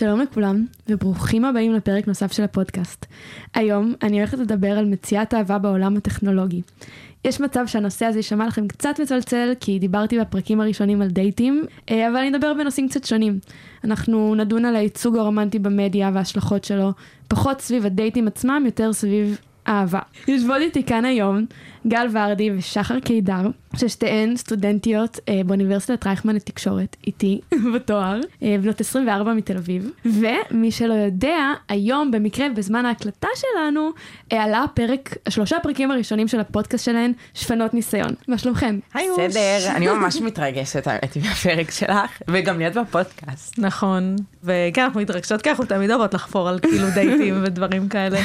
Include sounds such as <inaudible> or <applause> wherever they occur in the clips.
שלום לכולם, וברוכים הבאים לפרק נוסף של הפודקאסט. היום אני הולכת לדבר על מציאת אהבה בעולם הטכנולוגי. יש מצב שהנושא הזה יישמע לכם קצת מצלצל, כי דיברתי בפרקים הראשונים על דייטים, אה, אבל אני אדבר בנושאים קצת שונים. אנחנו נדון על הייצוג הרומנטי במדיה וההשלכות שלו, פחות סביב הדייטים עצמם, יותר סביב אהבה. יושבות איתי כאן היום גל ורדי ושחר קידר, ששתיהן סטודנטיות אה, באוניברסיטת רייכמן לתקשורת, איתי <laughs> בתואר, אה, בנות 24 מתל אביב. ומי שלא יודע, היום במקרה בזמן ההקלטה שלנו, אה, עלה פרק, שלושה הפרקים הראשונים של הפודקאסט שלהן, שפנות ניסיון. מה שלומכם? בסדר, אני ממש מתרגשת האמת מהפרק שלך, וגם להיות בפודקאסט. נכון, וכן, אנחנו מתרגשות ככה, אנחנו תמיד אוהבות לחפור על כאילו דייטים <laughs> ודברים כאלה.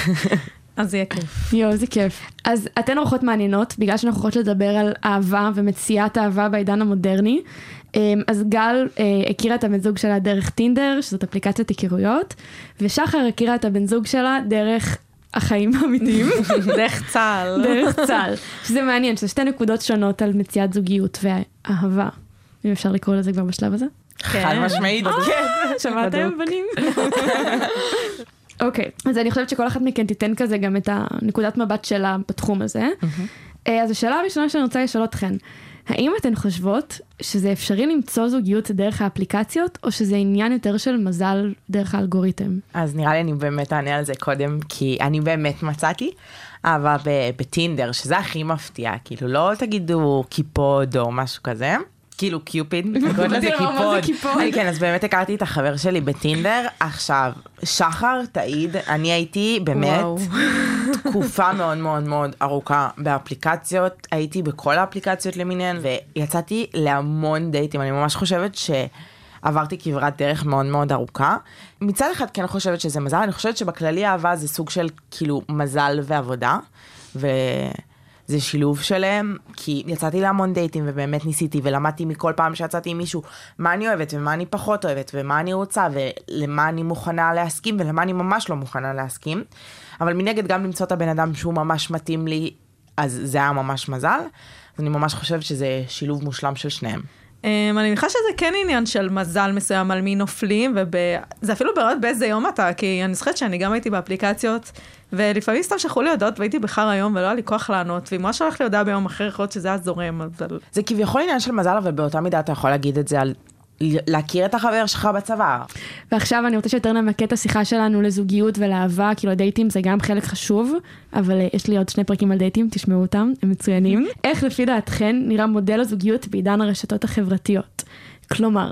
אז זה יהיה כיף. יואו, זה כיף. אז אתן אורחות מעניינות, בגלל שאנחנו יכולות לדבר על אהבה ומציאת אהבה בעידן המודרני. אמ, אז גל אה, הכירה את הבן זוג שלה דרך טינדר, שזאת אפליקציית היכרויות, ושחר הכירה את הבן זוג שלה דרך החיים האמיתיים. <laughs> דרך צה"ל. דרך צה"ל. שזה מעניין, שזה שתי נקודות שונות על מציאת זוגיות ואהבה. אם אפשר לקרוא לזה כבר בשלב הזה? חד משמעית, כן. שמעתם בנים? <laughs> אוקיי, אז אני חושבת שכל אחת מכן תיתן כזה גם את הנקודת מבט שלה בתחום הזה. אה, אז השאלה הראשונה שאני רוצה לשאול אתכן, האם אתן חושבות שזה אפשרי למצוא זוגיות דרך האפליקציות, או שזה עניין יותר של מזל דרך האלגוריתם? אז נראה לי אני באמת אענה על זה קודם, כי אני באמת מצאתי אהבה בטינדר, שזה הכי מפתיע, כאילו לא תגידו קיפוד או משהו כזה. כאילו קיופיד, <laughs> קוראים לזה קיפוד? כן, אז באמת הכרתי את החבר שלי בטינדר. עכשיו, שחר תעיד, אני הייתי באמת. <laughs> תקופה מאוד מאוד מאוד ארוכה באפליקציות, הייתי בכל האפליקציות למיניהן, ויצאתי להמון דייטים, אני ממש חושבת ש... עברתי כברת דרך מאוד מאוד ארוכה. מצד אחד כן חושבת שזה מזל, אני חושבת שבכללי אהבה זה סוג של כאילו מזל ועבודה, וזה שילוב שלהם, כי יצאתי להמון דייטים ובאמת ניסיתי ולמדתי מכל פעם שיצאתי עם מישהו מה אני אוהבת ומה אני פחות אוהבת ומה אני רוצה ולמה אני מוכנה להסכים ולמה אני ממש לא מוכנה להסכים. אבל מנגד גם למצוא את הבן אדם שהוא ממש מתאים לי, אז זה היה ממש מזל. אז אני ממש חושבת שזה שילוב מושלם של שניהם. Um, אני מניחה שזה כן עניין של מזל מסוים על מי נופלים, וזה אפילו בראות באיזה יום אתה, כי אני זוכרת שאני גם הייתי באפליקציות, ולפעמים סתם שלחו לי הודעות והייתי בחר היום ולא היה לי כוח לענות, ואם ממש הולך לי הודעה ביום אחר, יכול להיות שזה היה זורם, אבל... זה כביכול עניין של מזל, אבל באותה מידה אתה יכול להגיד את זה על להכיר את החבר שלך בצבא. ועכשיו אני רוצה שיותר נמקד את השיחה שלנו לזוגיות ולאהבה, כאילו דייטים זה גם חלק חשוב, אבל אה, יש לי עוד שני פרקים על דייטים, תשמעו אותם, הם מצוינים. <laughs> איך לפי דעתכן נראה מודל הזוגיות בעידן הרשתות החברתיות? כלומר,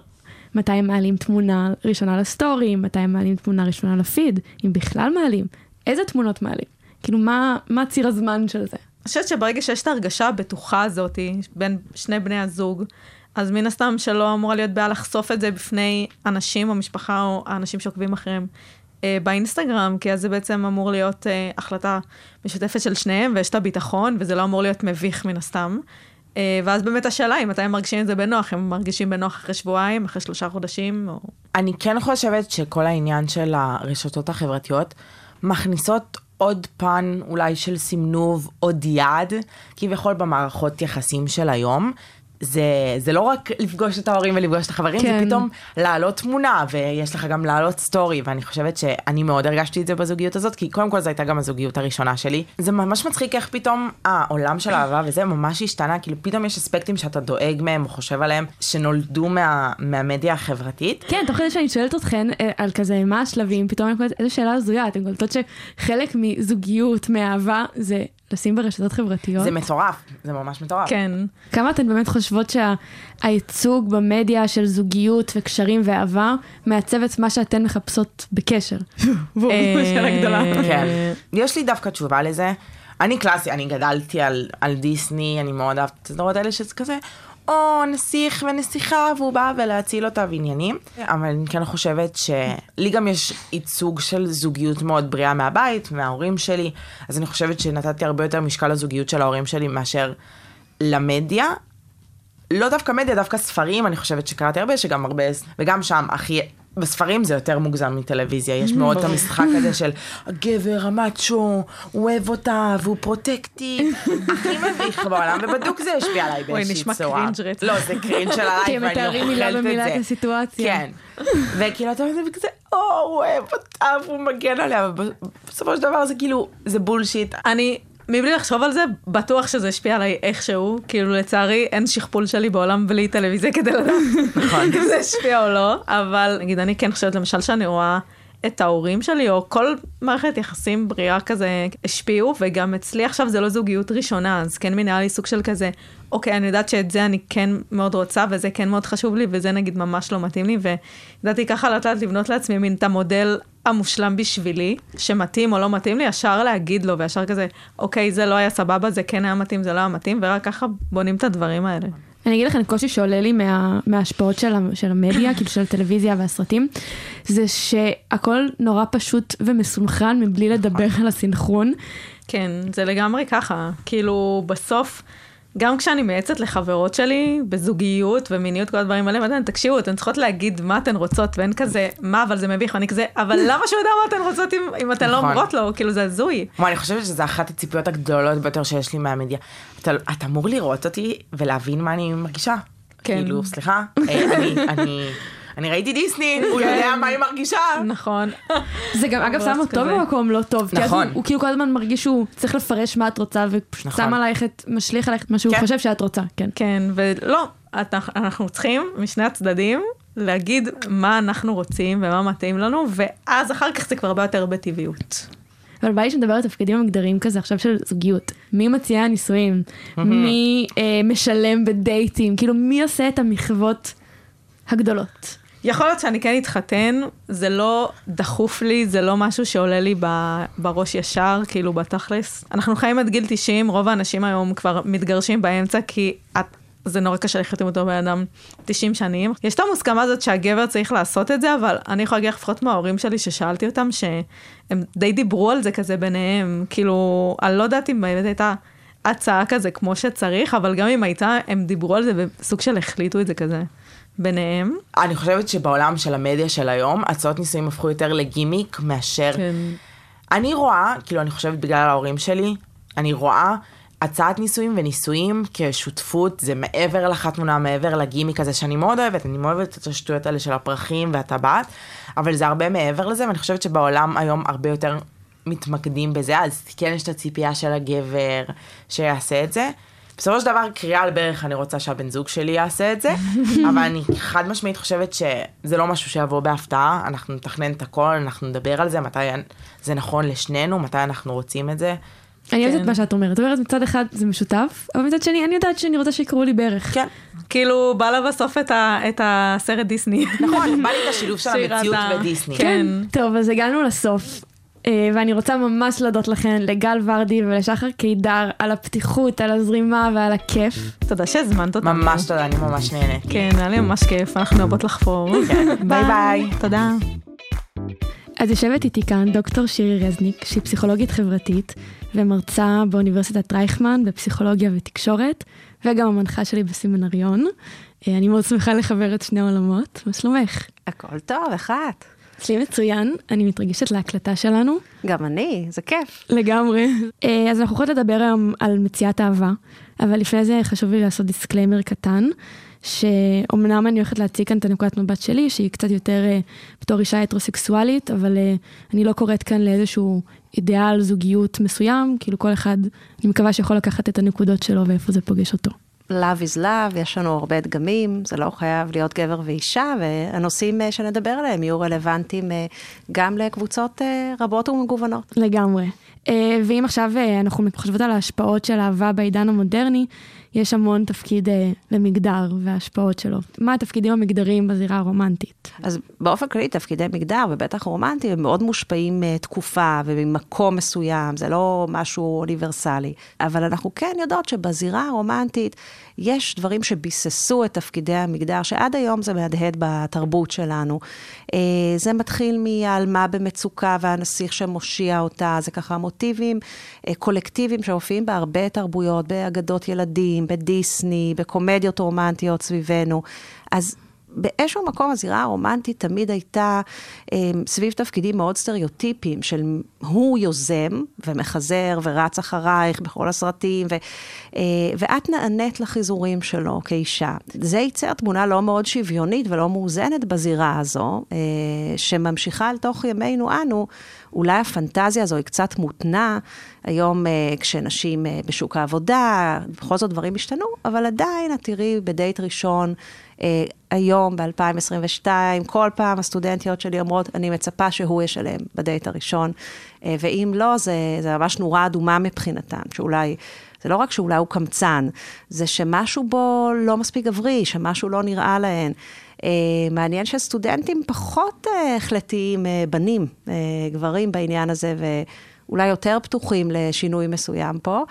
מתי הם מעלים תמונה ראשונה לסטורי, מתי הם מעלים תמונה ראשונה לפיד, אם בכלל מעלים, איזה תמונות מעלים? כאילו, מה, מה ציר הזמן של זה? אני חושבת שברגע שיש את ההרגשה הבטוחה הזאת בין שני בני הזוג, אז מן הסתם שלא אמורה להיות בעיה לחשוף את זה בפני אנשים או משפחה או האנשים שעוקבים אחריהם אה, באינסטגרם, כי אז זה בעצם אמור להיות אה, החלטה משותפת של שניהם, ויש את הביטחון, וזה לא אמור להיות מביך מן הסתם. אה, ואז באמת השאלה היא מתי הם מרגישים את זה בנוח, הם מרגישים בנוח אחרי שבועיים, אחרי שלושה חודשים, או... אני כן חושבת שכל העניין של הרשתות החברתיות מכניסות עוד פן אולי של סמנוב, עוד יד, כביכול במערכות יחסים של היום. זה, זה לא רק לפגוש את ההורים ולפגוש את החברים, כן. זה פתאום להעלות תמונה, ויש לך גם להעלות סטורי, ואני חושבת שאני מאוד הרגשתי את זה בזוגיות הזאת, כי קודם כל זו הייתה גם הזוגיות הראשונה שלי. זה ממש מצחיק איך פתאום העולם של האהבה וזה ממש השתנה, כאילו פתאום יש אספקטים שאתה דואג מהם או חושב עליהם, שנולדו מה, מהמדיה החברתית. כן, תוך כדי שאני שואלת אתכן אה, על כזה מה השלבים, פתאום אני קולטת איזה שאלה הזויה, אתן קולטות שחלק מזוגיות, מאהבה, זה לשים ברשתות חברתיות. זה מטורף, זה ממש מטורף. כן. כמה אתן באמת חושבות שהייצוג במדיה של זוגיות וקשרים ואהבה מעצב את מה שאתן מחפשות בקשר? <laughs> בום, <laughs> שאלה גדולה. כן. יש לי דווקא תשובה לזה. אני קלאסי, אני גדלתי על, על דיסני, אני מאוד אהבת את הסדרות האלה שזה כזה, או נסיך ונסיכה, והוא בא ולהציל אותה ועניינים. אבל אני כן חושבת שלי גם יש ייצוג של זוגיות מאוד בריאה מהבית, מההורים שלי, אז אני חושבת שנתתי הרבה יותר משקל לזוגיות של ההורים שלי מאשר למדיה. לא דווקא מדיה, דווקא ספרים, אני חושבת שקראתי הרבה, שגם הרבה, וגם שם הכי בספרים זה יותר מוגזם מטלוויזיה, יש מאוד את המשחק הזה של הגבר המאצ'ו, הוא אוהב אותה והוא protective, הכי מביך בעולם, ובדוק זה השפיע עליי באיזושהי נשמע צורה. cringe רצח. לא, זה cringe של עליי, כי הם ואני מתארים מילה אוכלת במילה את את זה. הסיטואציה. כן. וכאילו אתה אומר כזה, או, הוא אוהב אותה והוא מגן עליה, אבל בסופו של דבר זה כאילו, זה בולשיט. אני, מבלי לחשוב על זה, בטוח שזה השפיע עליי איכשהו. כאילו, לצערי, אין שכפול שלי בעולם בלי טלוויזיה כדי לדעת נכון. אם זה השפיע או לא. אבל נגיד, אני כן חושבת למשל שאני רואה את ההורים שלי, או כל מערכת יחסים בריאה כזה, השפיעו, וגם אצלי עכשיו זה לא זוגיות ראשונה, אז כן היה לי סוג של כזה, אוקיי, אני יודעת שאת זה אני כן מאוד רוצה, וזה כן מאוד חשוב לי, וזה נגיד ממש לא מתאים לי, וידעתי ככה לאט לאט לבנות לעצמי מין את המודל המושלם בשבילי, שמתאים או לא מתאים לי, ישר להגיד לו, וישר כזה, אוקיי, זה לא היה סבבה, זה כן היה מתאים, זה לא היה מתאים, ורק ככה בונים את הדברים האלה. אני אגיד לכם, קושי שעולה לי מה, מההשפעות של, של המדיה, <coughs> כאילו של הטלוויזיה והסרטים, זה שהכל נורא פשוט ומסונכרן מבלי לדבר על הסנכרון. כן, זה לגמרי ככה. כאילו, בסוף, גם כשאני מייעצת לחברות שלי, בזוגיות ומיניות, כל הדברים האלה, ואתן, תקשיבו, אתן צריכות להגיד מה אתן רוצות, ואין כזה, מה, אבל זה מביך, ואני כזה, אבל <laughs> למה שהוא יודע מה אתן רוצות אם, אם אתן לא נכון. אומרות לו? כאילו, זה הזוי. כמו, אני חושבת שזו אחת הציפיות הגדולות ביותר שיש לי מהמדיה. אתה, אתה אמור לראות אותי ולהבין מה אני מרגישה. כן. כאילו, סליחה, אה, אני, אני, אני ראיתי דיסני, הוא כן. יודע מה היא מרגישה. נכון. <laughs> זה גם אגב שם אותו. במקום לא טוב. נכון. הוא, הוא כאילו כל הזמן מרגיש שהוא צריך לפרש מה את רוצה, ופשוט נכון. שם עלייך את, משליך עלייך את מה שהוא כן. חושב שאת רוצה, כן. כן, ולא, אנחנו צריכים משני הצדדים להגיד מה אנחנו רוצים ומה מתאים לנו, ואז אחר כך זה כבר הרבה יותר בטבעיות. אבל בא לי שנדבר על תפקידים המגדריים כזה עכשיו של זוגיות. מי מציע נישואים? מי אה, משלם בדייטים? כאילו מי עושה את המחוות הגדולות? יכול להיות שאני כן אתחתן, זה לא דחוף לי, זה לא משהו שעולה לי בראש ישר, כאילו בתכלס. אנחנו חיים עד גיל 90, רוב האנשים היום כבר מתגרשים באמצע, כי את, זה נורא קשה לחיות עם אותו בן אדם 90 שנים. יש את המוסכמה הזאת שהגבר צריך לעשות את זה, אבל אני יכולה להגיד לפחות מההורים שלי ששאלתי אותם, שהם די דיברו על זה כזה ביניהם, כאילו, אני לא יודעת אם באמת הייתה הצעה כזה כמו שצריך, אבל גם אם הייתה, הם דיברו על זה וסוג של החליטו את זה כזה ביניהם. אני חושבת שבעולם של המדיה של היום, הצעות נישואים הפכו יותר לגימיק מאשר... כן. אני רואה, כאילו אני חושבת בגלל ההורים שלי, אני רואה הצעת נישואים ונישואים כשותפות, זה מעבר לחתונה, מעבר לגימיק הזה שאני מאוד אוהבת, אני מאוד אוהבת את השטויות האלה של הפרחים והטבעת, אבל זה הרבה מעבר לזה, ואני חושבת שבעולם היום הרבה יותר מתמקדים בזה, אז כן יש את הציפייה של הגבר שיעשה את זה. בסופו של דבר, קריאה על ברך, אני רוצה שהבן זוג שלי יעשה את זה, <laughs> אבל אני חד משמעית חושבת שזה לא משהו שיבוא בהפתעה, אנחנו נתכנן את הכל, אנחנו נדבר על זה, מתי זה נכון לשנינו, מתי אנחנו רוצים את זה. אני אוהבת כן. את מה שאת אומרת. את אומרת מצד אחד זה משותף, אבל מצד שני אני יודעת שאני רוצה שיקראו לי ברך. כן, כאילו, בא לה בסוף את, ה, את הסרט דיסני. נכון, בא לי את <laughs> השילוב של המציאות ודיסני. כן. טוב, אז הגענו לסוף. אה, ואני רוצה ממש להודות לכן, לגל ורדי ולשחר קידר, על הפתיחות, על הזרימה ועל הכיף. תודה שהזמנת אותנו. ממש תודה, אני ממש נהנית. כן, היה לי ממש כיף, אנחנו אוהבות לחפור. <laughs> ביי ביי. תודה. אז יושבת איתי כאן דוקטור שירי רזניק, שהיא פסיכולוגית חברתית ומרצה באוניברסיטת רייכמן בפסיכולוגיה ותקשורת, וגם המנחה שלי בסמינריון. אה, אני מאוד שמחה לחבר את שני העולמות. מה שלומך? הכל טוב, איך את? אצלי מצוין, אני מתרגשת להקלטה שלנו. גם אני, זה כיף. לגמרי. אה, אז אנחנו יכולות לדבר היום על מציאת אהבה, אבל לפני זה חשוב לי לעשות disclaimer קטן, שאומנם אני הולכת להציג כאן את הנקודת מבט שלי, שהיא קצת יותר אה, בתור אישה הטרוסקסואלית, אבל אה, אני לא קוראת כאן לאיזשהו אידיאל זוגיות מסוים, כאילו כל אחד, אני מקווה שיכול לקחת את הנקודות שלו ואיפה זה פוגש אותו. Love is love, יש לנו הרבה דגמים, זה לא חייב להיות גבר ואישה, והנושאים אה, שנדבר עליהם יהיו רלוונטיים אה, גם לקבוצות אה, רבות ומגוונות. לגמרי. ואם עכשיו אנחנו חושבות על ההשפעות של אהבה בעידן המודרני, יש המון תפקיד אה, למגדר וההשפעות שלו. מה התפקידים המגדריים בזירה הרומנטית? אז באופן כללי, תפקידי מגדר, ובטח רומנטי, הם מאוד מושפעים מתקופה וממקום מסוים, זה לא משהו אוניברסלי. אבל אנחנו כן יודעות שבזירה הרומנטית יש דברים שביססו את תפקידי המגדר, שעד היום זה מהדהד בתרבות שלנו. אה, זה מתחיל מהעלמה במצוקה והנסיך שמושיע אותה, זה ככה מוטיבים אה, קולקטיביים שמופיעים בהרבה תרבויות, באגדות ילדים, בדיסני, בקומדיות רומנטיות סביבנו. אז באיזשהו מקום הזירה הרומנטית תמיד הייתה אה, סביב תפקידים מאוד סטריאוטיפיים של הוא יוזם ומחזר ורץ אחרייך בכל הסרטים, ו, אה, ואת נענית לחיזורים שלו כאישה. זה ייצר תמונה לא מאוד שוויונית ולא מאוזנת בזירה הזו, אה, שממשיכה אל תוך ימינו אנו. אולי הפנטזיה הזו היא קצת מותנה, היום uh, כשנשים uh, בשוק העבודה, בכל זאת דברים השתנו, אבל עדיין את תראי בדייט ראשון, היום ב-2022, כל פעם הסטודנטיות שלי אומרות, אני מצפה שהוא ישלם בדייט הראשון, uh, ואם לא, זה, זה ממש נורה אדומה מבחינתן, שאולי... זה לא רק שאולי הוא קמצן, זה שמשהו בו לא מספיק גברי, שמשהו לא נראה להן. Uh, מעניין שסטודנטים פחות uh, החלטיים, בנים, גברים בעניין הזה, ואולי יותר פתוחים לשינוי מסוים פה.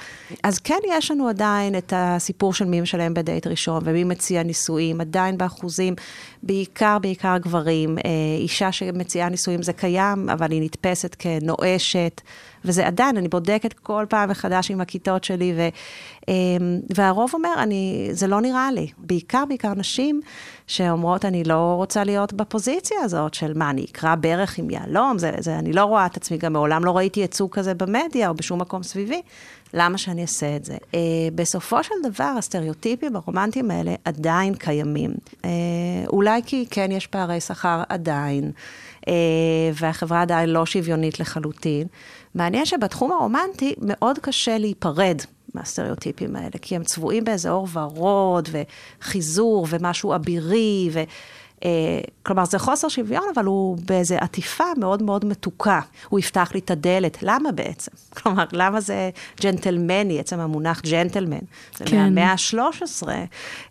אז כן, יש לנו עדיין את הסיפור של מי משלם בדייט ראשון ומי מציע נישואים, עדיין באחוזים, בעיקר, בעיקר גברים. Uh, אישה שמציעה נישואים זה קיים, אבל היא נתפסת כנואשת. וזה עדיין, אני בודקת כל פעם מחדש עם הכיתות שלי, ו, אמ, והרוב אומר, אני, זה לא נראה לי. בעיקר, בעיקר נשים שאומרות, אני לא רוצה להיות בפוזיציה הזאת של מה, אני אקרא ברך עם יהלום? זה, זה, אני לא רואה את עצמי, גם מעולם לא ראיתי ייצוג כזה במדיה או בשום מקום סביבי. למה שאני אעשה את זה? Uh, בסופו של דבר, הסטריאוטיפים הרומנטיים האלה עדיין קיימים. Uh, אולי כי כן יש פערי שכר עדיין, uh, והחברה עדיין לא שוויונית לחלוטין. מעניין שבתחום הרומנטי מאוד קשה להיפרד מהסטריאוטיפים האלה, כי הם צבועים באיזה אור ורוד, וחיזור, ומשהו אבירי, ו... אה, כלומר, זה חוסר שוויון, אבל הוא באיזו עטיפה מאוד מאוד מתוקה. הוא יפתח לי את הדלת. למה בעצם? <laughs> כלומר, למה זה ג'נטלמני, עצם המונח ג'נטלמן? זה כן. מהמאה ה-13,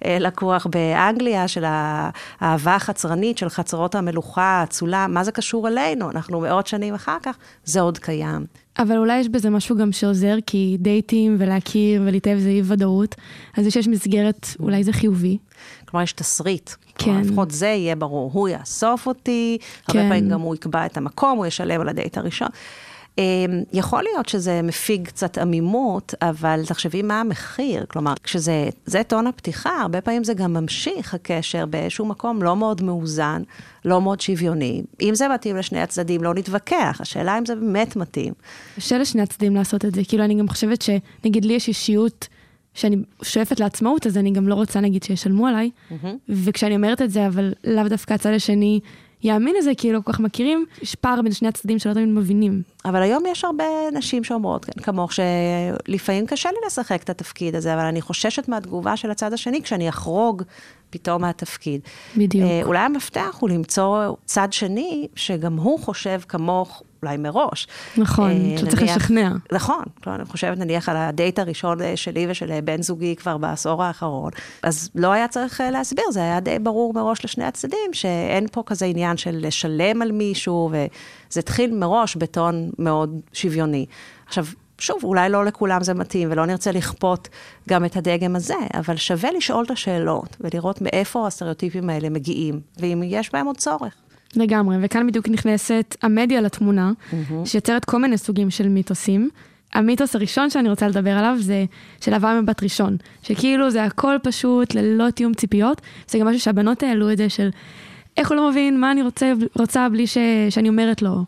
אה, לקוח באנגליה של האהבה החצרנית, של חצרות המלוכה, האצולה, מה זה קשור אלינו? אנחנו מאות שנים אחר כך, זה עוד קיים. אבל אולי יש בזה משהו גם שעוזר, כי דייטים ולהכיר ולהתאהב זה אי ודאות, אז זה שיש מסגרת, אולי זה חיובי. כלומר, יש תסריט. כן. לפחות זה יהיה ברור. הוא יאסוף אותי, כן. הרבה פעמים גם הוא יקבע את המקום, הוא ישלם על הדייט הראשון. אמ, יכול להיות שזה מפיג קצת עמימות, אבל תחשבי מה המחיר. כלומר, כשזה טון הפתיחה, הרבה פעמים זה גם ממשיך הקשר באיזשהו מקום לא מאוד מאוזן, לא מאוד שוויוני. אם זה מתאים לשני הצדדים, לא נתווכח. השאלה אם זה באמת מתאים. קשה לשני הצדדים לעשות את זה. כאילו, אני גם חושבת שנגיד לי יש אישיות... שאני שואפת לעצמאות, אז אני גם לא רוצה, נגיד, שישלמו עליי. Mm-hmm. וכשאני אומרת את זה, אבל לאו דווקא הצד השני יאמין לזה, כי לא כל כך מכירים, יש פער בין שני הצדדים שלא תמיד מבינים. אבל היום יש הרבה נשים שאומרות, כן, כמוך, שלפעמים קשה לי לשחק את התפקיד הזה, אבל אני חוששת מהתגובה של הצד השני כשאני אחרוג פתאום מהתפקיד. בדיוק. אה, אולי המפתח הוא למצוא צד שני, שגם הוא חושב כמוך, אולי מראש. נכון, אה, שצריך לשכנע. נכון, כלומר, אני חושבת נניח על הדייט הראשון אה, שלי ושל אה, בן זוגי כבר בעשור האחרון, אז לא היה צריך להסביר, זה היה די ברור מראש לשני הצדדים, שאין פה כזה עניין של לשלם על מישהו, וזה התחיל מראש בטון מאוד שוויוני. עכשיו, שוב, אולי לא לכולם זה מתאים, ולא נרצה לכפות גם את הדגם הזה, אבל שווה לשאול את השאלות, ולראות מאיפה הסטריאוטיפים האלה מגיעים, ואם יש בהם עוד צורך. לגמרי, וכאן בדיוק נכנסת המדיה לתמונה, mm-hmm. שיוצרת כל מיני סוגים של מיתוסים. המיתוס הראשון שאני רוצה לדבר עליו זה של אהבה מבט ראשון, שכאילו זה הכל פשוט ללא תיאום ציפיות, זה גם משהו שהבנות העלו את זה של איך הוא לא מבין מה אני רוצה, רוצה בלי ש, שאני אומרת לו.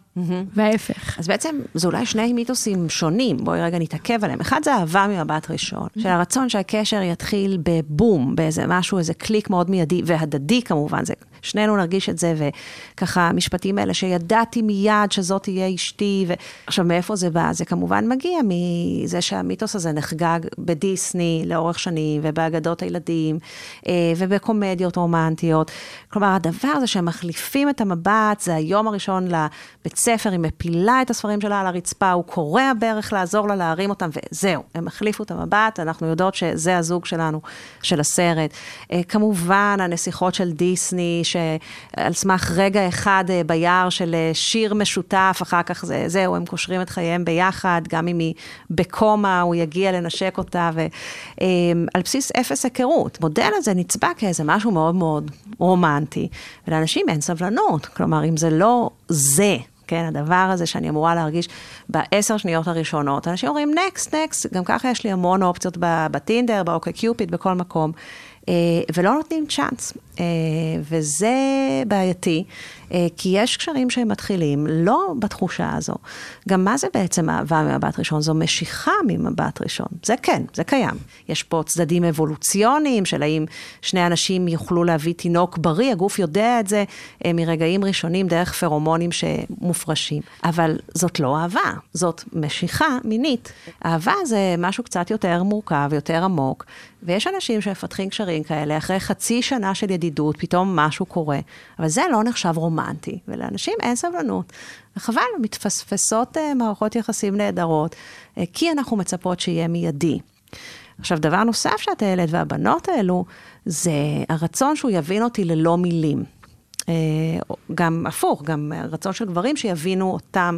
וההפך. אז בעצם זה אולי שני מיתוסים שונים, בואי רגע נתעכב עליהם. אחד זה אהבה ממבט ראשון. של הרצון שהקשר יתחיל בבום, באיזה משהו, איזה קליק מאוד מיידי, והדדי כמובן, זה שנינו נרגיש את זה, וככה המשפטים האלה שידעתי מיד שזאת תהיה אשתי, ועכשיו מאיפה זה בא? זה כמובן מגיע מזה שהמיתוס הזה נחגג בדיסני לאורך שנים, ובאגדות הילדים, אה, ובקומדיות רומנטיות. כלומר, הדבר הזה שהם מחליפים את המבט, זה היום הראשון לבית ספר, היא מפילה את הספרים שלה על הרצפה, הוא קורע בערך לעזור לה להרים אותם, וזהו, הם החליפו את המבט, אנחנו יודעות שזה הזוג שלנו, של הסרט. אה, כמובן, הנסיכות של דיסני, שעל סמך רגע אחד אה, ביער של אה, שיר משותף, אחר כך זה, זהו, הם קושרים את חייהם ביחד, גם אם היא בקומה, הוא יגיע לנשק אותה, ועל בסיס אפס היכרות. מודל הזה נצבע כאיזה משהו מאוד מאוד רומנטי, ולאנשים אין סבלנות, כלומר, אם זה לא זה, כן, הדבר הזה שאני אמורה להרגיש בעשר שניות הראשונות. אנשים אומרים, נקסט, נקסט, גם ככה יש לי המון אופציות בטינדר, באוקיי קיופיד, בכל מקום. אה, ולא נותנים צ'אנס. אה, וזה בעייתי, אה, כי יש קשרים שהם מתחילים לא בתחושה הזו. גם מה זה בעצם אהבה ממבט ראשון? זו משיכה ממבט ראשון. זה כן, זה קיים. יש פה צדדים אבולוציוניים של האם שני אנשים יוכלו להביא תינוק בריא, הגוף יודע את זה מרגעים ראשונים דרך פרומונים שמופרשים. אבל זאת לא אהבה, זאת משיכה מינית. אהבה זה משהו קצת יותר מורכב, יותר עמוק, ויש אנשים שמפתחים קשרים כאלה, אחרי חצי שנה של ידידות, פתאום משהו קורה, אבל זה לא נחשב רומנטי, ולאנשים אין סבלנות. וחבל, מתפספסות uh, מערכות יחסים נהדרות, uh, כי אנחנו מצפות שיהיה מיידי. עכשיו, דבר נוסף שאת העלית, והבנות האלו, זה הרצון שהוא יבין אותי ללא מילים. אה, גם הפוך, גם רצון של גברים שיבינו אותם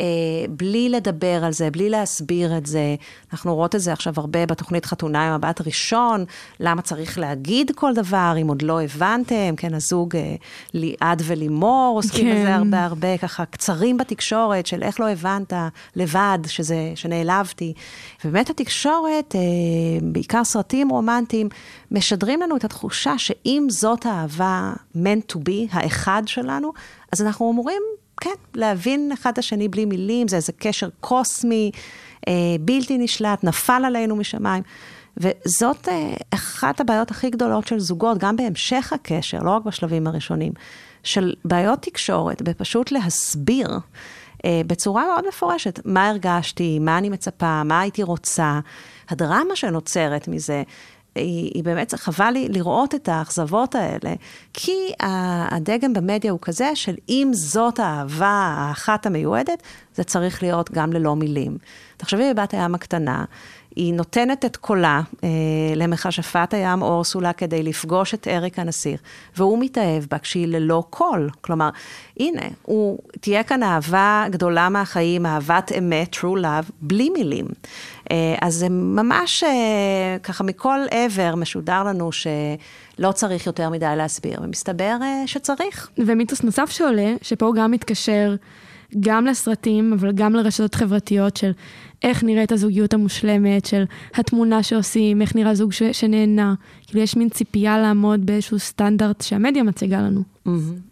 אה, בלי לדבר על זה, בלי להסביר את זה. אנחנו רואות את זה עכשיו הרבה בתוכנית חתונה עם הבת ראשון, למה צריך להגיד כל דבר, אם עוד לא הבנתם, כן, הזוג אה, ליעד ולימור עוסקים כן. בזה הרבה הרבה, ככה קצרים בתקשורת של איך לא הבנת לבד, שזה, שנעלבתי. ובאמת התקשורת, בעיקר סרטים רומנטיים, משדרים לנו את התחושה שאם זאת האהבה meant to be, האחד שלנו, אז אנחנו אמורים, כן, להבין אחד את השני בלי מילים, זה איזה קשר קוסמי, אה, בלתי נשלט, נפל עלינו משמיים. וזאת אה, אחת הבעיות הכי גדולות של זוגות, גם בהמשך הקשר, לא רק בשלבים הראשונים, של בעיות תקשורת, בפשוט להסביר. אה, בצורה מאוד מפורשת, מה הרגשתי, מה אני מצפה, מה הייתי רוצה. הדרמה שנוצרת מזה, היא, היא באמת, חבל לי לראות את האכזבות האלה, כי הדגם במדיה הוא כזה של אם זאת האהבה האחת המיועדת, זה צריך להיות גם ללא מילים. תחשבי בבת הים הקטנה, היא נותנת את קולה אה, למכשפת הים אורסולה כדי לפגוש את אריק הנסיך, והוא מתאהב בה כשהיא ללא קול. כלומר, הנה, הוא, תהיה כאן אהבה גדולה מהחיים, אהבת אמת, true love, בלי מילים. אה, אז זה ממש אה, ככה מכל עבר משודר לנו שלא צריך יותר מדי להסביר, ומסתבר אה, שצריך. ומיתוס נוסף שעולה, שפה הוא גם מתקשר גם לסרטים, אבל גם לרשתות חברתיות של איך נראית הזוגיות המושלמת, של התמונה שעושים, איך נראה זוג ש- שנהנה. כאילו יש מין ציפייה לעמוד באיזשהו סטנדרט שהמדיה מציגה לנו. Mm-hmm.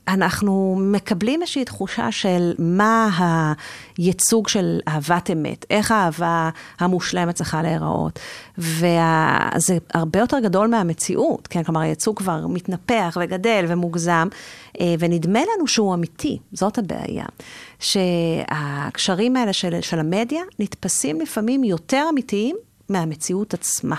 אנחנו מקבלים איזושהי תחושה של מה הייצוג של אהבת אמת, איך האהבה המושלמת צריכה להיראות. וזה הרבה יותר גדול מהמציאות, כן? כלומר, הייצוג כבר מתנפח וגדל ומוגזם, אה, ונדמה לנו שהוא אמיתי, זאת הבעיה. שהקשרים האלה של, של המדיה נתפסים לפעמים יותר אמיתיים מהמציאות עצמה.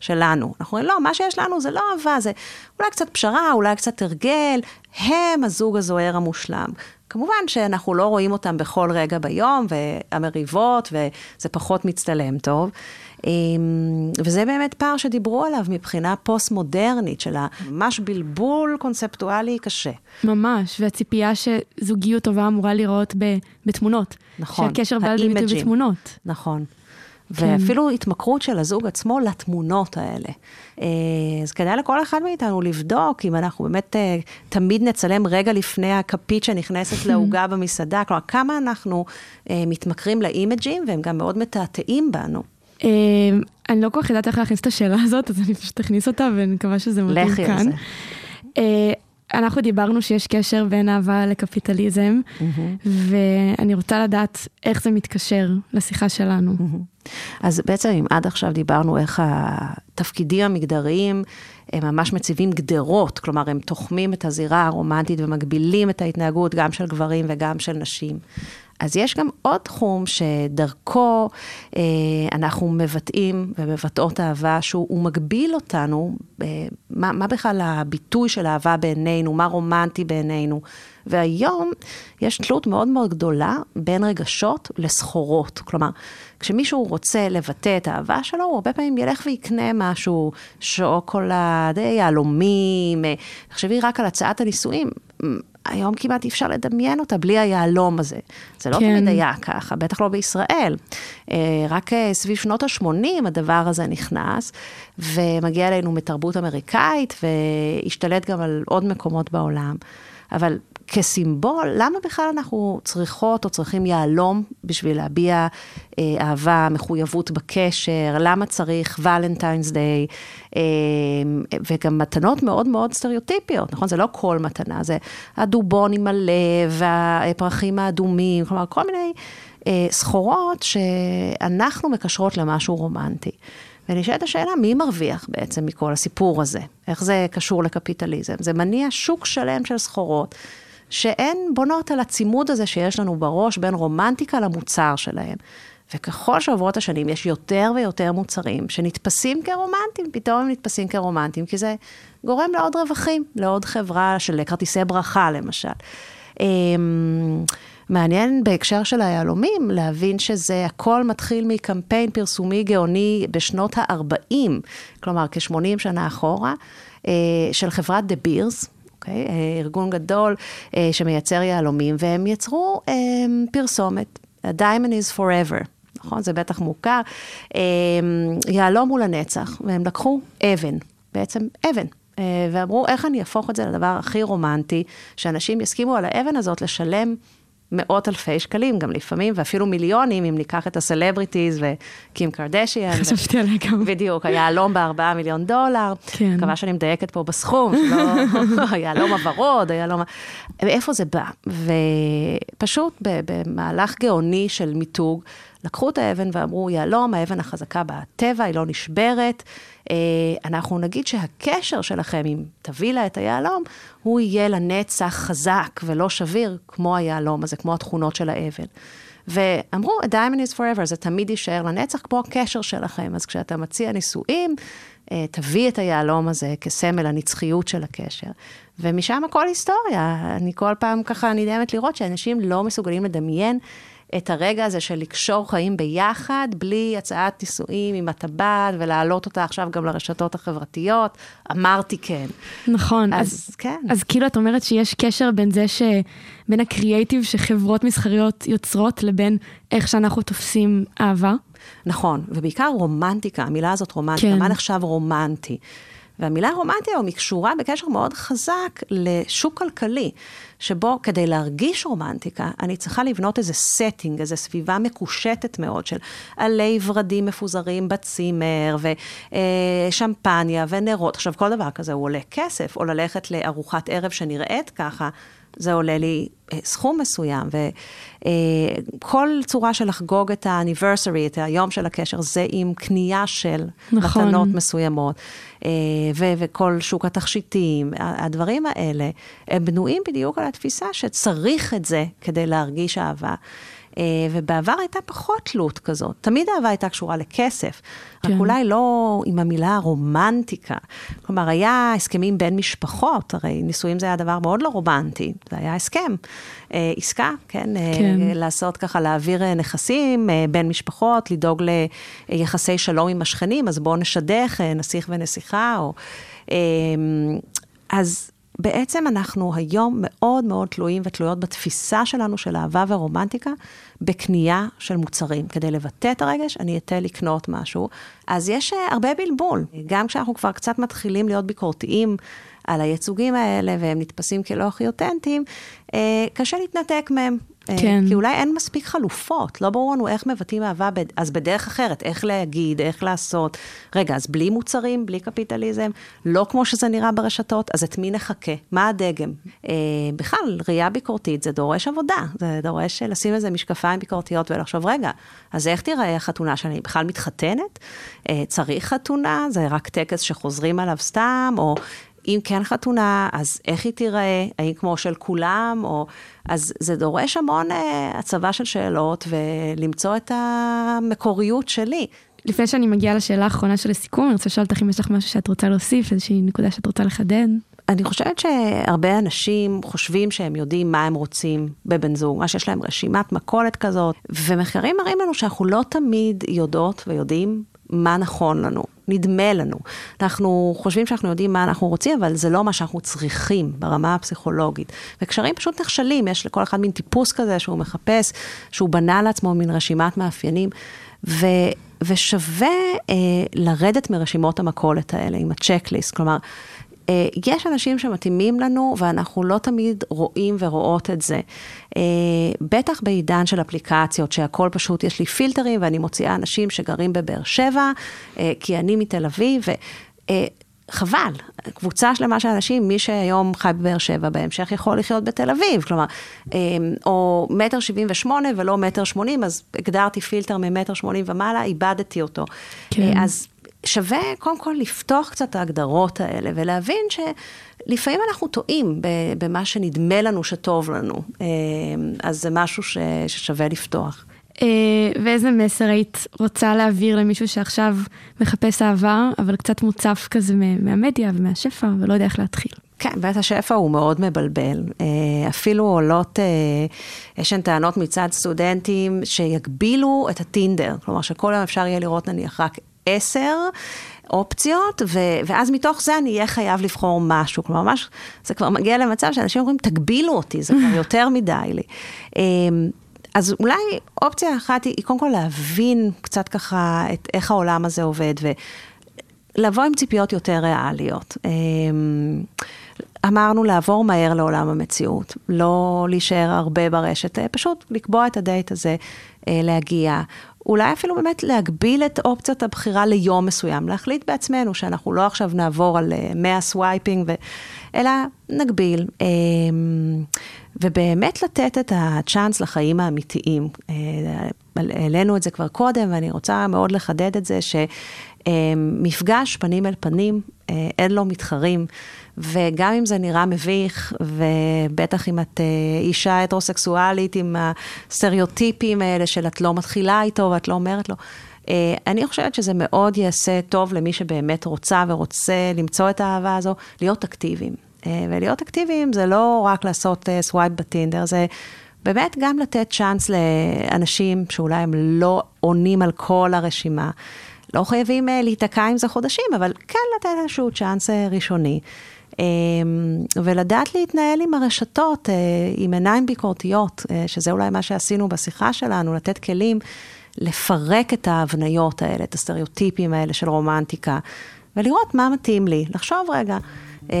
שלנו. אנחנו אומרים, לא, מה שיש לנו זה לא אהבה, זה אולי קצת פשרה, אולי קצת הרגל, הם הזוג הזוהר המושלם. כמובן שאנחנו לא רואים אותם בכל רגע ביום, והמריבות, וזה פחות מצטלם טוב. אמ, וזה באמת פער שדיברו עליו מבחינה פוסט-מודרנית, של ממש בלבול קונספטואלי קשה. ממש, והציפייה שזוגיות טובה אמורה לראות בתמונות. נכון. שהקשר בא לידי ביטוי בתמונות. נכון. כן. ואפילו התמכרות של הזוג עצמו לתמונות האלה. אה, אז כדאי לכל אחד מאיתנו לבדוק אם אנחנו באמת אה, תמיד נצלם רגע לפני הכפית שנכנסת <laughs> לעוגה במסעדה, כלומר, כמה אנחנו אה, מתמכרים לאימג'ים והם גם מאוד מתעתעים בנו. אני לא כל כך יודעת איך להכניס את השאלה הזאת, אז אני פשוט אכניס אותה ואני מקווה שזה מתאים כאן. לכי על זה. אנחנו דיברנו שיש קשר בין אהבה לקפיטליזם, mm-hmm. ואני רוצה לדעת איך זה מתקשר לשיחה שלנו. Mm-hmm. אז בעצם אם עד עכשיו דיברנו איך התפקידים המגדריים, הם ממש מציבים גדרות, כלומר הם תוחמים את הזירה הרומנטית ומגבילים את ההתנהגות גם של גברים וגם של נשים. אז יש גם עוד תחום שדרכו אה, אנחנו מבטאים ומבטאות אהבה, שהוא מגביל אותנו, אה, מה, מה בכלל הביטוי של אהבה בעינינו, מה רומנטי בעינינו. והיום יש תלות מאוד מאוד גדולה בין רגשות לסחורות. כלומר, כשמישהו רוצה לבטא את האהבה שלו, הוא הרבה פעמים ילך ויקנה משהו, שוקולד, יהלומים, אה, תחשבי רק על הצעת הנישואים. היום כמעט אי אפשר לדמיין אותה בלי היהלום הזה. זה לא כן. תמיד היה ככה, בטח לא בישראל. אה, רק אה, סביב שנות ה-80 הדבר הזה נכנס, ומגיע אלינו מתרבות אמריקאית, והשתלט גם על עוד מקומות בעולם. אבל כסימבול, למה בכלל אנחנו צריכות או צריכים יהלום בשביל להביע אה, אהבה, מחויבות בקשר? למה צריך ולנטיינס דיי? אה, וגם מתנות מאוד מאוד סטריאוטיפיות, נכון? זה לא כל מתנה, זה הדובון עם הלב והפרחים האדומים, כלומר, כל מיני אה, סחורות שאנחנו מקשרות למשהו רומנטי. ונשאלת השאלה, מי מרוויח בעצם מכל הסיפור הזה? איך זה קשור לקפיטליזם? זה מניע שוק שלם של סחורות. שהן בונות על הצימוד הזה שיש לנו בראש בין רומנטיקה למוצר שלהם. וככל שעוברות השנים, יש יותר ויותר מוצרים שנתפסים כרומנטיים, פתאום הם נתפסים כרומנטיים, כי זה גורם לעוד רווחים, לעוד חברה של כרטיסי ברכה, למשל. מעניין בהקשר של היהלומים להבין שזה הכל מתחיל מקמפיין פרסומי גאוני בשנות ה-40, כלומר כ-80 שנה אחורה, אה, של חברת דה בירס, אוקיי? אה, ארגון גדול אה, שמייצר יהלומים, והם יצרו פרסומת, A Diamond is Forever. נכון? זה בטח מוכר. יהלום הוא לנצח, והם לקחו אבן, בעצם אבן, ואמרו, איך אני אהפוך את זה לדבר הכי רומנטי, שאנשים יסכימו על האבן הזאת לשלם מאות אלפי שקלים, גם לפעמים, ואפילו מיליונים, אם ניקח את ה celebrities וקים קרדשיאן. <laughs> חשבתי עליה גם. בדיוק, היהלום בארבעה מיליון דולר. כן. מקווה שאני מדייקת פה בסכום, שלא, <laughs> היהלום הוורוד, היהלום... מאיפה זה בא? ופשוט במהלך גאוני של מיתוג, לקחו את האבן ואמרו, יהלום, האבן החזקה בטבע, היא לא נשברת. אה, אנחנו נגיד שהקשר שלכם, אם תביא לה את היהלום, הוא יהיה לנצח חזק ולא שביר, כמו היהלום הזה, כמו התכונות של האבן. ואמרו, a diamond is forever, זה תמיד יישאר לנצח, כמו הקשר שלכם. אז כשאתה מציע נישואים, אה, תביא את היהלום הזה כסמל הנצחיות של הקשר. ומשם הכל היסטוריה. אני כל פעם ככה נדהמת לראות שאנשים לא מסוגלים לדמיין את הרגע הזה של לקשור חיים ביחד, בלי הצעת נישואים עם הטבעת, ולהעלות אותה עכשיו גם לרשתות החברתיות. אמרתי כן. נכון. אז, אז כן. אז כאילו את אומרת שיש קשר בין זה ש... בין הקריאייטיב שחברות מסחריות יוצרות, לבין איך שאנחנו תופסים אהבה. נכון, ובעיקר רומנטיקה, המילה הזאת רומנטיקה, כן. מה נחשב רומנטי? והמילה רומנטי היום היא קשורה בקשר מאוד חזק לשוק כלכלי, שבו כדי להרגיש רומנטיקה, אני צריכה לבנות איזה setting, איזו סביבה מקושטת מאוד של עלי ורדים מפוזרים בצימר, ושמפניה ונרות. עכשיו, כל דבר כזה הוא עולה כסף, או ללכת לארוחת ערב שנראית ככה. זה עולה לי אה, סכום מסוים, וכל צורה של לחגוג את האניברסרי, את היום של הקשר, זה עם קנייה של נכון. מתנות מסוימות, אה, ו- וכל שוק התכשיטים, הדברים האלה, הם בנויים בדיוק על התפיסה שצריך את זה כדי להרגיש אהבה. אה, ובעבר הייתה פחות תלות כזאת. תמיד אהבה הייתה קשורה לכסף, כן. רק אולי לא עם המילה רומנטיקה. כלומר, היה הסכמים בין משפחות, הרי נישואים זה היה דבר מאוד לא רומנטי, זה היה הסכם, אה, עסקה, כן? אה, כן. לעשות ככה, להעביר נכסים בין משפחות, לדאוג ליחסי שלום עם השכנים, אז בואו נשדך נסיך ונסיכה, או... אז בעצם אנחנו היום מאוד מאוד תלויים ותלויות בתפיסה שלנו של אהבה ורומנטיקה, בקנייה של מוצרים. כדי לבטא את הרגש, אני אתן לקנות משהו. אז יש אה, הרבה בלבול. גם כשאנחנו כבר קצת מתחילים להיות ביקורתיים על הייצוגים האלה, והם נתפסים כלא הכי אותנטיים, אה, קשה להתנתק מהם. אה, כן. כי אולי אין מספיק חלופות, לא ברור לנו איך מבטאים אהבה, אז בדרך אחרת, איך להגיד, איך לעשות. רגע, אז בלי מוצרים, בלי קפיטליזם, לא כמו שזה נראה ברשתות, אז את מי נחכה? מה הדגם? אה, בכלל, ראייה ביקורתית זה דורש עבודה, זה דורש לשים איזה משקפיים ביקורתיות ולחשוב, רגע, אז איך תיראה החתונה שאני בכלל מתחתנת? אה, צריך חתונה? זה רק טקס שחוזרים עליו סתם, או אם כן חתונה, אז איך היא תיראה? האם כמו של כולם? או... אז זה דורש המון אה, הצבה של שאלות ולמצוא את המקוריות שלי. לפני שאני מגיעה לשאלה האחרונה של הסיכום, אני רוצה לשאול אותך אם יש לך משהו שאת רוצה להוסיף, איזושהי נקודה שאת רוצה לחדד. אני חושבת שהרבה אנשים חושבים שהם יודעים מה הם רוצים בבן זוג, מה שיש להם רשימת מכולת כזאת, ומחקרים מראים לנו שאנחנו לא תמיד יודעות ויודעים מה נכון לנו, נדמה לנו. אנחנו חושבים שאנחנו יודעים מה אנחנו רוצים, אבל זה לא מה שאנחנו צריכים ברמה הפסיכולוגית. וקשרים פשוט נכשלים, יש לכל אחד מין טיפוס כזה שהוא מחפש, שהוא בנה לעצמו מין רשימת מאפיינים, ו, ושווה אה, לרדת מרשימות המכולת האלה עם הצ'קליסט, כלומר, יש אנשים שמתאימים לנו, ואנחנו לא תמיד רואים ורואות את זה. אה, בטח בעידן של אפליקציות, שהכל פשוט, יש לי פילטרים, ואני מוציאה אנשים שגרים בבאר שבע, אה, כי אני מתל אביב, ו... חבל, קבוצה שלמה של אנשים, מי שהיום חי בבאר שבע, בהמשך יכול לחיות בתל אביב, כלומר, או מטר שבעים ושמונה ולא מטר שמונים, אז הגדרתי פילטר ממטר שמונים ומעלה, איבדתי אותו. כן. אז שווה קודם כל לפתוח קצת את ההגדרות האלה ולהבין שלפעמים אנחנו טועים במה שנדמה לנו שטוב לנו, אה, אז זה משהו ש, ששווה לפתוח. אה, ואיזה מסר היית רוצה להעביר למישהו שעכשיו מחפש אהבה, אבל קצת מוצף כזה מהמדיה ומהשפע, ולא יודע איך להתחיל? כן, בית השפע הוא מאוד מבלבל. אה, אפילו עולות, יש שם טענות מצד סטודנטים שיגבילו את הטינדר. כלומר, שכל יום אפשר יהיה לראות נניח רק עשר אופציות, ו, ואז מתוך זה אני אהיה חייב לבחור משהו. כלומר, ממש, זה כבר מגיע למצב שאנשים אומרים, תגבילו אותי, זה כבר <laughs> יותר מדי לי. אמ, אז אולי אופציה אחת היא, היא קודם כל להבין קצת ככה את איך העולם הזה עובד, ולבוא עם ציפיות יותר ריאליות. אמ, אמרנו לעבור מהר לעולם המציאות, לא להישאר הרבה ברשת, פשוט לקבוע את הדייט הזה, אה, להגיע. אולי אפילו באמת להגביל את אופציות הבחירה ליום מסוים, להחליט בעצמנו שאנחנו לא עכשיו נעבור על 100 אה, swiping, ו... אלא נגביל. אמ, ובאמת לתת את הצ'אנס לחיים האמיתיים. אה, העלינו את זה כבר קודם, ואני רוצה מאוד לחדד את זה, שמפגש פנים אל פנים, אה, אין לו מתחרים. וגם אם זה נראה מביך, ובטח אם את אה, אישה הטרוסקסואלית עם הסטריאוטיפים האלה של את לא מתחילה איתו ואת לא אומרת לו, אה, אני חושבת שזה מאוד יעשה טוב למי שבאמת רוצה ורוצה למצוא את האהבה הזו, להיות אקטיביים. אה, ולהיות אקטיביים זה לא רק לעשות swipe בטינדר, זה באמת גם לתת צ'אנס לאנשים שאולי הם לא עונים על כל הרשימה. לא חייבים להיתקע עם זה חודשים, אבל כן לתת איזשהו צ'אנס ראשוני. אמ, ולדעת להתנהל עם הרשתות, אה, עם עיניים ביקורתיות, אה, שזה אולי מה שעשינו בשיחה שלנו, לתת כלים לפרק את ההבניות האלה, את הסטריאוטיפים האלה של רומנטיקה, ולראות מה מתאים לי, לחשוב רגע, אמ,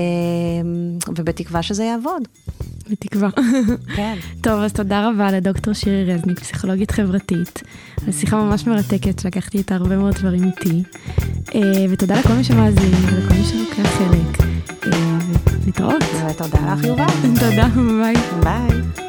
ובתקווה שזה יעבוד. בתקווה. כן. <laughs> טוב, אז תודה רבה לדוקטור שירי רזניק, פסיכולוגית חברתית. זו שיחה ממש מרתקת, שלקחתי איתה הרבה מאוד דברים איתי. אה, ותודה לכל מי שמאזין ולכל מי שלוקח חלק. להתראות. תודה לך, יובל. <laughs> תודה, ביי. ביי.